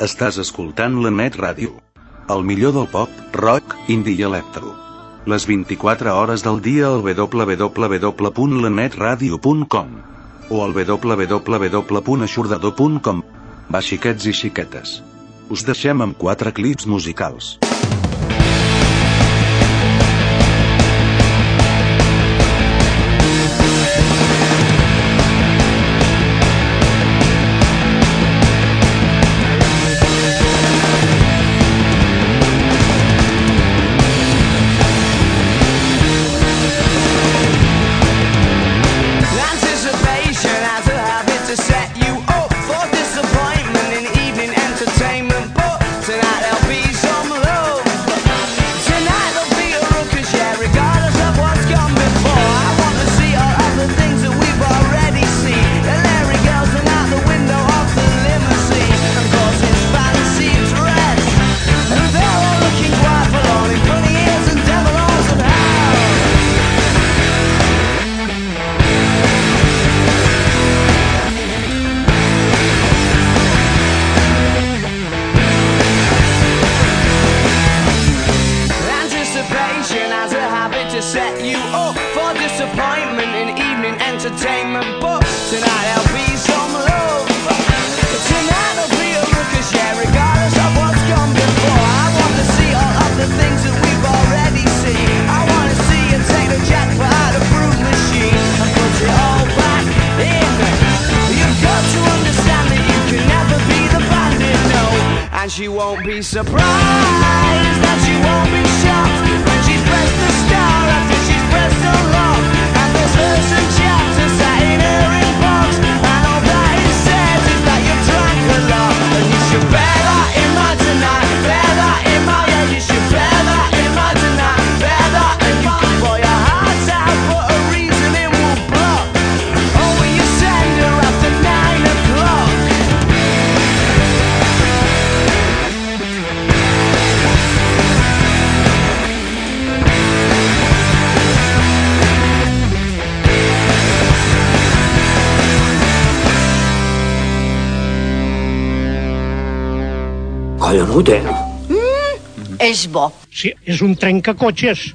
Estàs escoltant la Net Ràdio. El millor del pop, rock, indie i electro. Les 24 hores del dia al www.lanetradio.com o al www.aixordador.com Va xiquets i xiquetes. Us deixem amb quatre clips musicals. Eh? És bo. Sí, és un trencacotxes.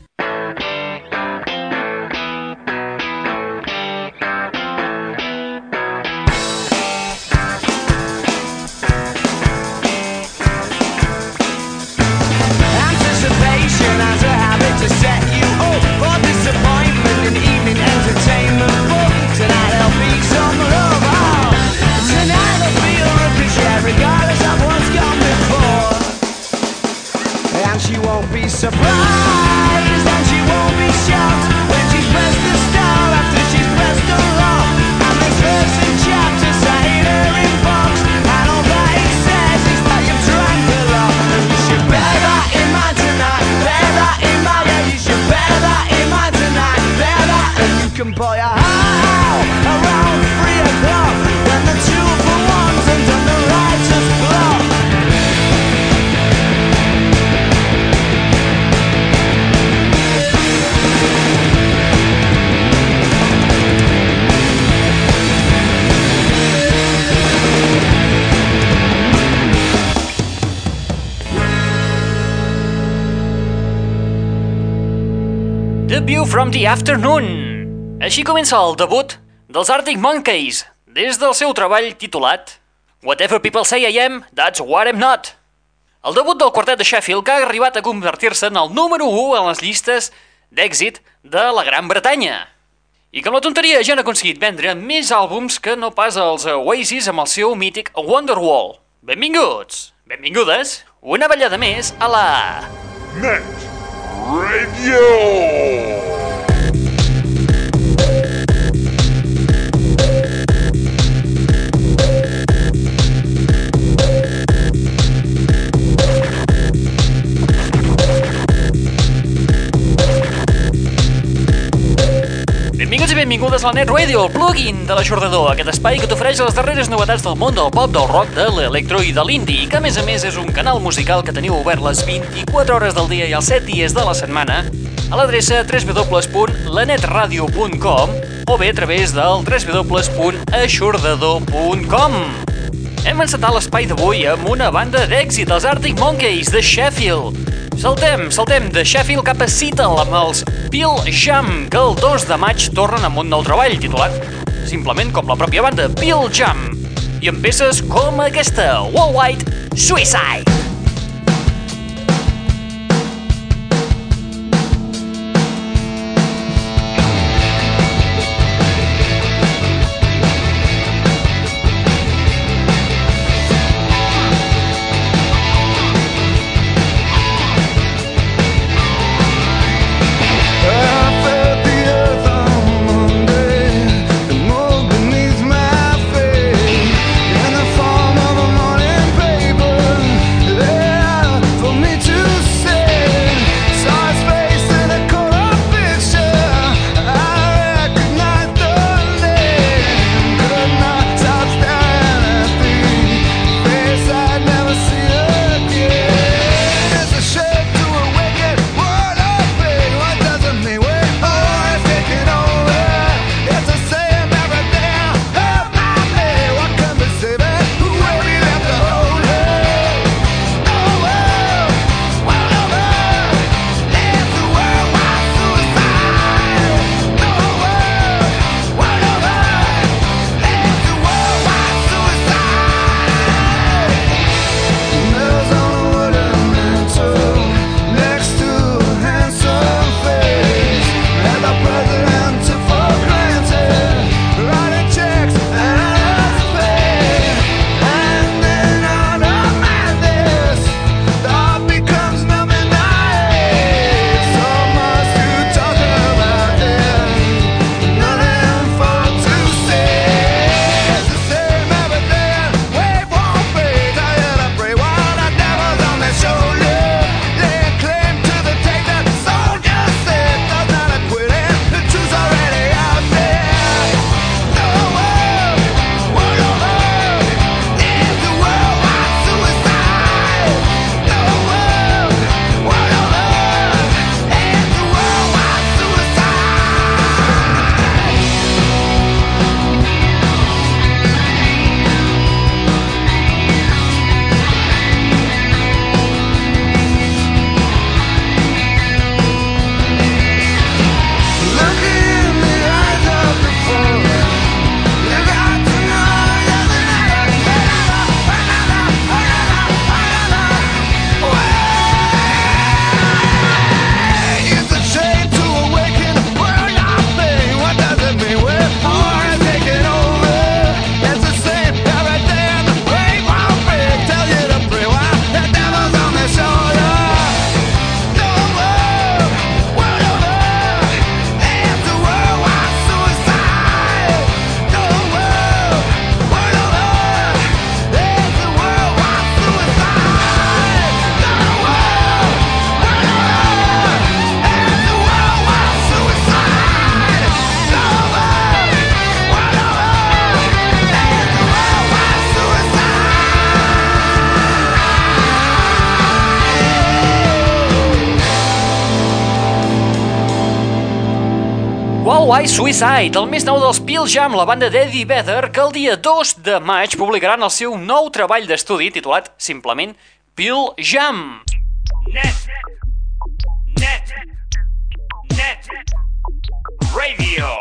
View from the Afternoon. Així comença el debut dels Arctic Monkeys des del seu treball titulat Whatever People Say I Am, That's What I'm Not. El debut del quartet de Sheffield que ha arribat a convertir-se en el número 1 en les llistes d'èxit de la Gran Bretanya. I que amb la tonteria ja han aconseguit vendre més àlbums que no pas els Oasis amb el seu mític Wonderwall. Benvinguts, benvingudes, una ballada més a la... Net Radio. Benvinguts i benvingudes a la Net Radio, el plugin de l'aixordador, aquest espai que t'ofereix les darreres novetats del món del pop, del rock, de l'electro i de l'indie, que a més a més és un canal musical que teniu obert les 24 hores del dia i els 7 dies de la setmana a l'adreça www.lanetradio.com o bé a través del www.aixordador.com. Hem encetat l'espai d'avui amb una banda d'èxit, els Arctic Monkeys de Sheffield, Saltem, saltem de Sheffield cap a Seattle amb els Bill Jam, que el 2 de maig tornen amb un nou treball titulat simplement com la pròpia banda, Bill Jam, i amb peces com aquesta, Worldwide White Suicide. Why Suicide, el més nou dels Pearl Jam, la banda d'Eddie Vedder, que el dia 2 de maig publicaran el seu nou treball d'estudi titulat simplement Pearl Jam. Net. Net. Net. Radio.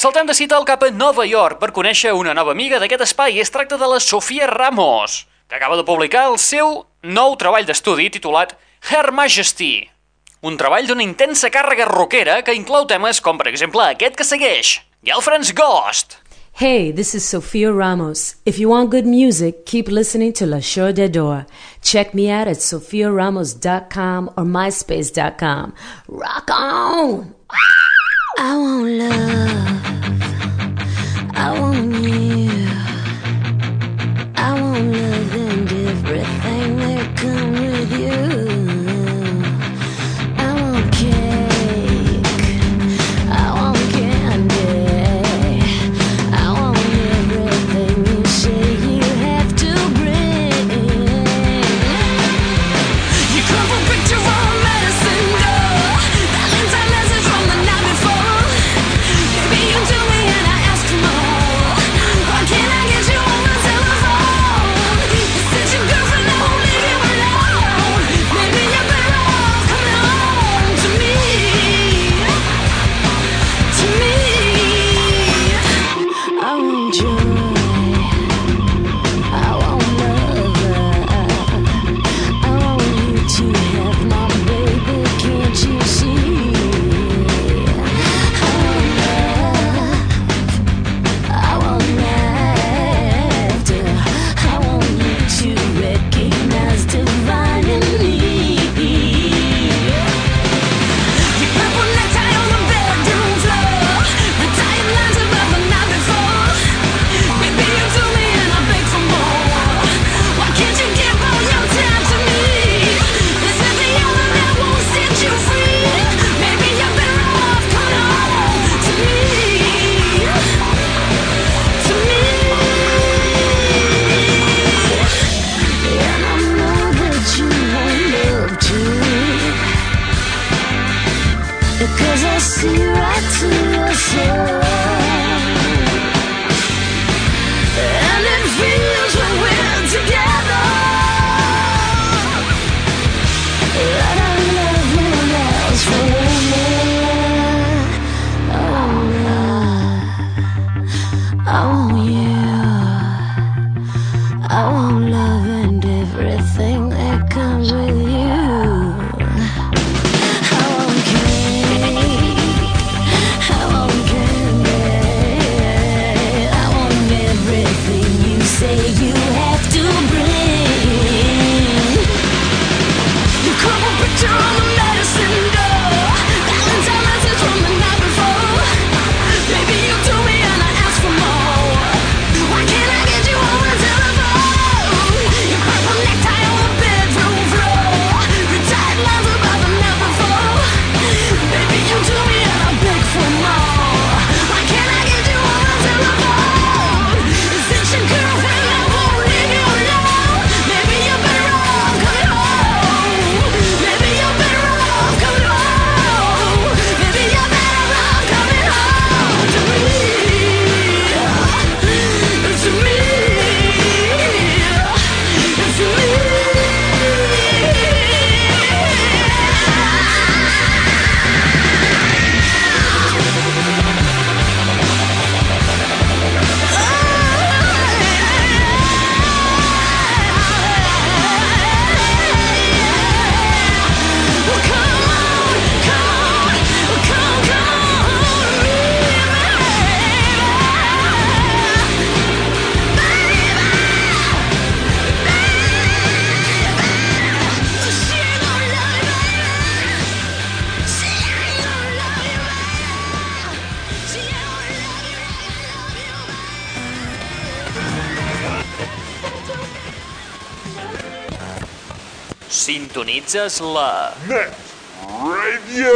Saltem de cita al cap a Nova York per conèixer una nova amiga d'aquest espai. Es tracta de la Sofia Ramos, que acaba de publicar el seu nou treball d'estudi titulat Her Majesty. Un treball d'una intensa càrrega rockera que inclou temes com, per exemple, aquest que segueix, Girlfriend's Ghost. Hey, this is Sofia Ramos. If you want good music, keep listening to La Chore d'Ador. Check me out at sofiaramos.com or myspace.com. Rock on! I want love. I want you. I want love and everything. sintonitzes la... Net Radio!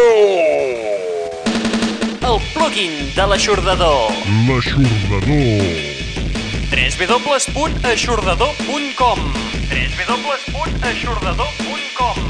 El plugin de l'aixordador. L'aixordador. www.aixordador.com www.aixordador.com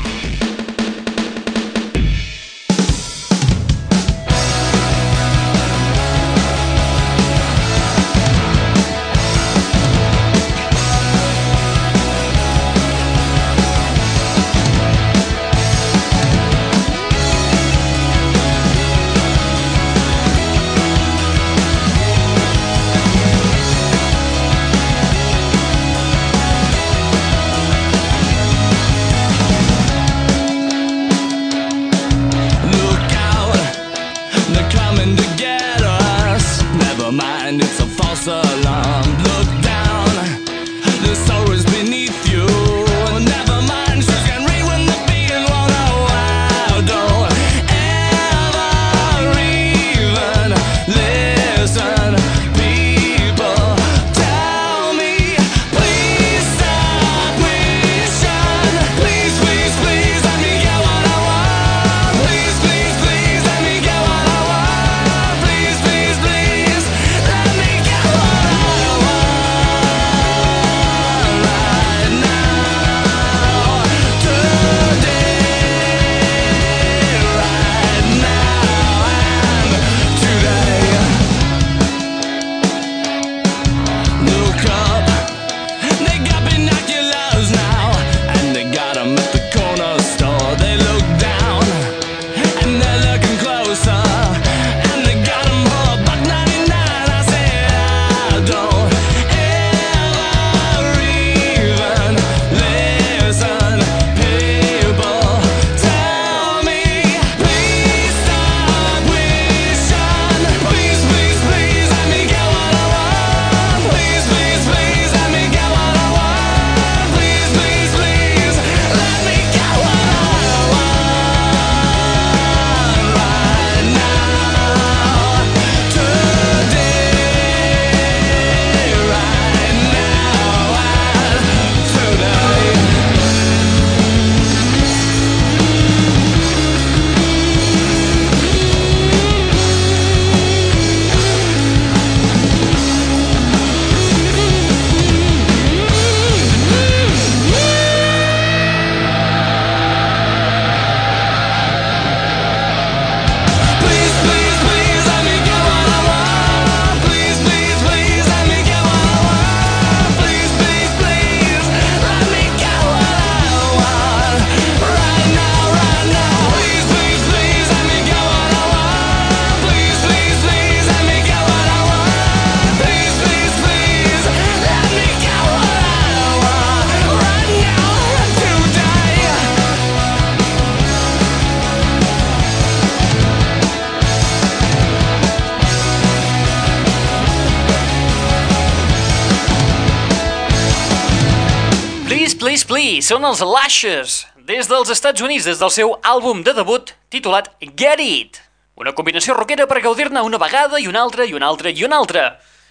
please, són els Lashes, des dels Estats Units, des del seu àlbum de debut titulat Get It. Una combinació rockera per gaudir-ne una vegada i una altra i una altra i una altra.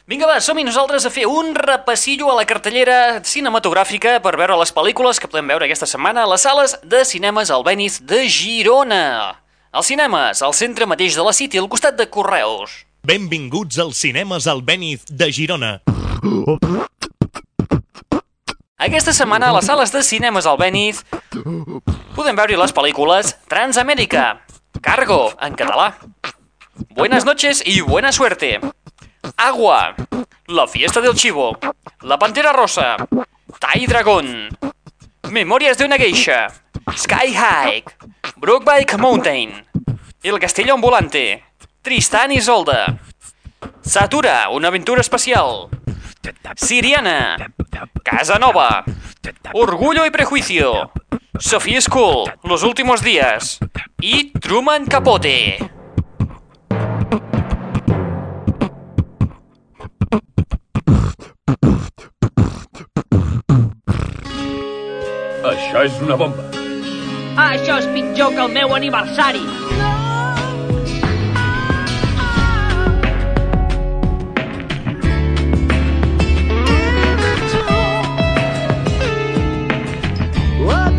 Vinga, va, som-hi nosaltres a fer un repassillo a la cartellera cinematogràfica per veure les pel·lícules que podem veure aquesta setmana a les sales de cinemes Albéniz de Girona. Els cinemes, al centre mateix de la City, al costat de Correus. Benvinguts als cinemes Albéniz de Girona. Aquesta setmana a les sales de cinemes Albéniz podem veure les pel·lícules Transamèrica, Cargo, en català, Buenas noches y buena suerte, Agua, La fiesta del chivo, La pantera rosa, Tai Dragón, Memorias de una geisha, Sky High, Brookbike Mountain, El castillo ambulante, Tristan i Isolda, Satura, una aventura espacial, Siriana, Casa Nova, Orgullo y Prejuicio, Sophie School, Los Últimos Días y Truman Capote. Això és una bomba. Això és pitjor que el meu aniversari. What?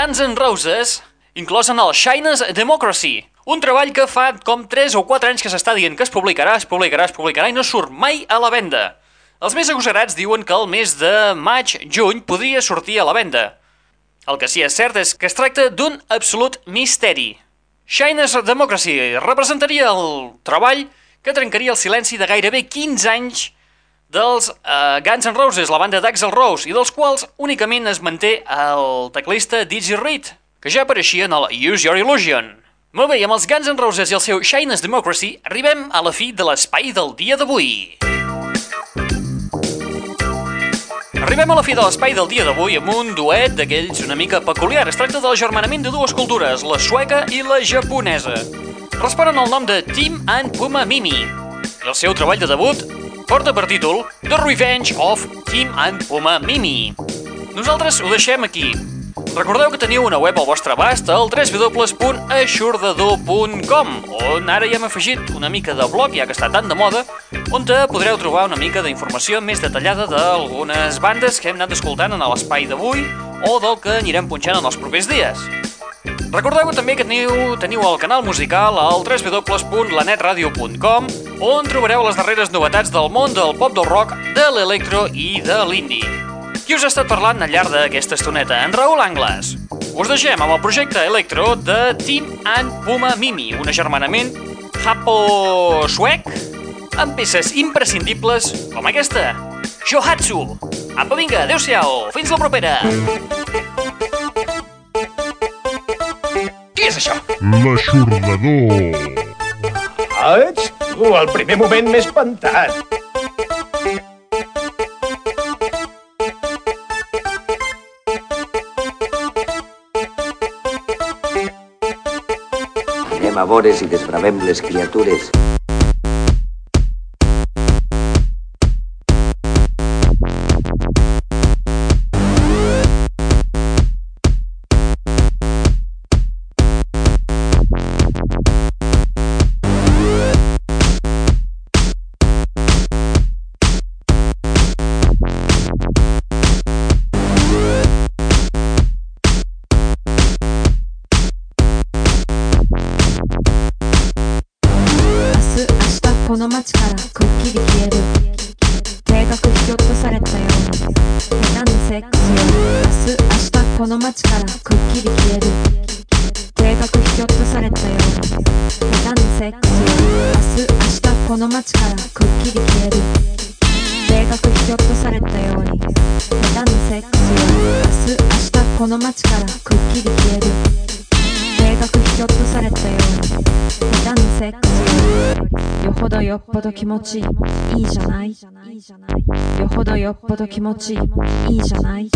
Guns N' Roses, inclòs en el Shyness Democracy, un treball que fa com 3 o 4 anys que s'està dient que es publicarà, es publicarà, es publicarà i no surt mai a la venda. Els més agosarats diuen que el mes de maig-juny podria sortir a la venda. El que sí és cert és que es tracta d'un absolut misteri. Shyness Democracy representaria el treball que trencaria el silenci de gairebé 15 anys dels uh, Guns N' Roses, la banda d'Axel Rose, i dels quals únicament es manté el teclista Dizzy Reed, que ja apareixia en el Use Your Illusion. Molt bé, amb els Guns N' Roses i el seu Shyness Democracy arribem a la fi de l'espai del dia d'avui. Arribem a la fi de l'espai del dia d'avui amb un duet d'aquells una mica peculiar. Es tracta del germanament de dues cultures, la sueca i la japonesa. Responen el nom de Tim and Puma Mimi. I el seu treball de debut porta per títol The Revenge of Tim and Puma Mimi. Nosaltres ho deixem aquí. Recordeu que teniu una web al vostre abast al www.aixordador.com on ara hi hem afegit una mica de blog, ja que està tan de moda, on te podreu trobar una mica d'informació més detallada d'algunes bandes que hem anat escoltant en l'espai d'avui o del que anirem punxant en els propers dies. Recordeu també que teniu, teniu el canal musical al www.lanetradio.com on trobareu les darreres novetats del món del pop del rock, de l'electro i de l'indie. Qui us ha estat parlant al llarg d'aquesta estoneta? En Raül Angles. Us deixem amb el projecte Electro de Tim and Puma Mimi, un agermanament japo-suec amb peces imprescindibles com aquesta, Shohatsu. Apa, vinga, adeu-siau, fins la propera. Què és això? L'aixordador. Ah, ets tu, el primer moment m'he espantat. Anem a vores i desbravem les criatures. この街からくっきり消える。計画引き落とされたように。下手なセックスは明日明日この街からくっきり消える。計画引き落とされたように。下手なセックスよよほどよっぽど気持ちいいいいじゃない。よほどよっぽど気持ちいいいいじゃない。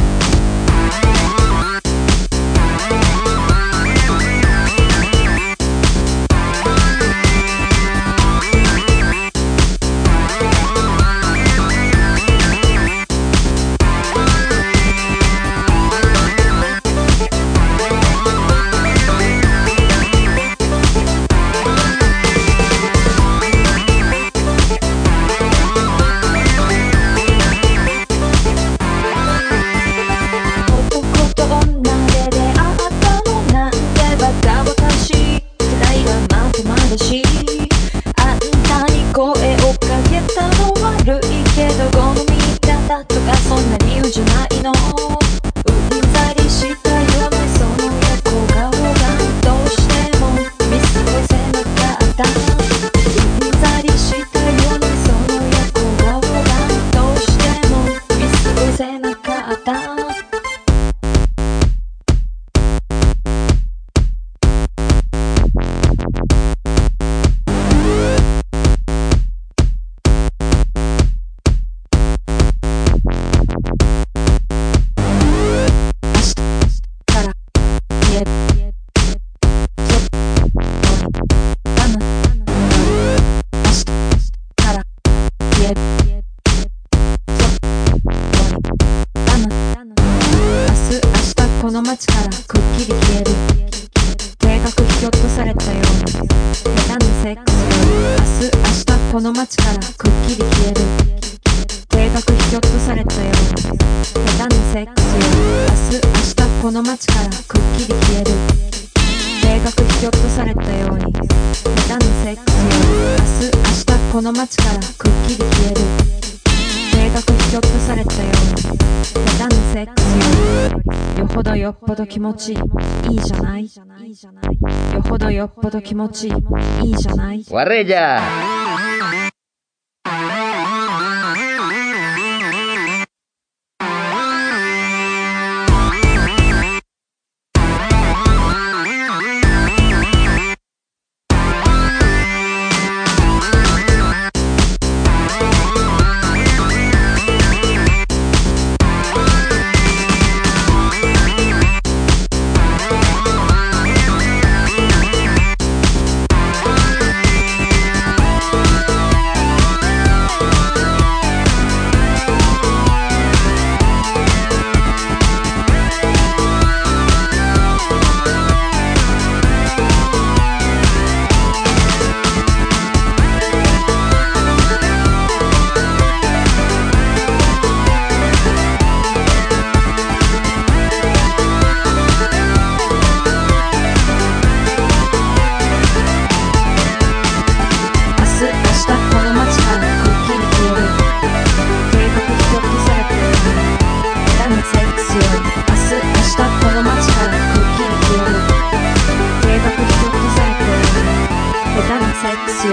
の街からくっきり消える。計画ひょっとされたように下手なセックス明日明日この街からくっきり消える。計画ひょっとされたように下手なセックスセックスよ明日明日この街からくっきり消える。計画引き落とされたように。下手なセックスよ明日明日この街からくっきり消える。計画引き落とされたような下手なセックスよよほどよっぽど気持ちい。いいじゃない。よほどよっぽど気持ちいい。いいじゃない。悪いじゃん。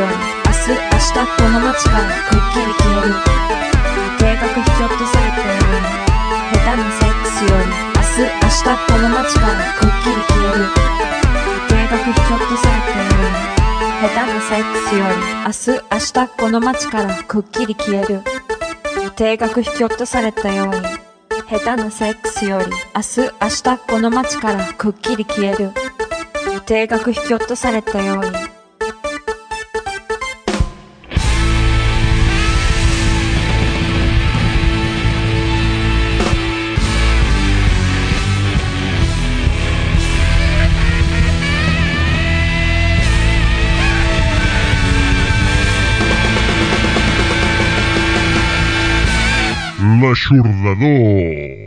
セックスよ明日明日この街からくっきり消える。計画引き落とされたように。下手なセックスより明日明日この街からくっきり消える。計画引き落とされたように。下手なセックスより明日明日この街からくっきり消える。定額引き落とされたように。下手なセックスより明日明日この街からくっきり消える。定額引き落とされたように。L'aixordador.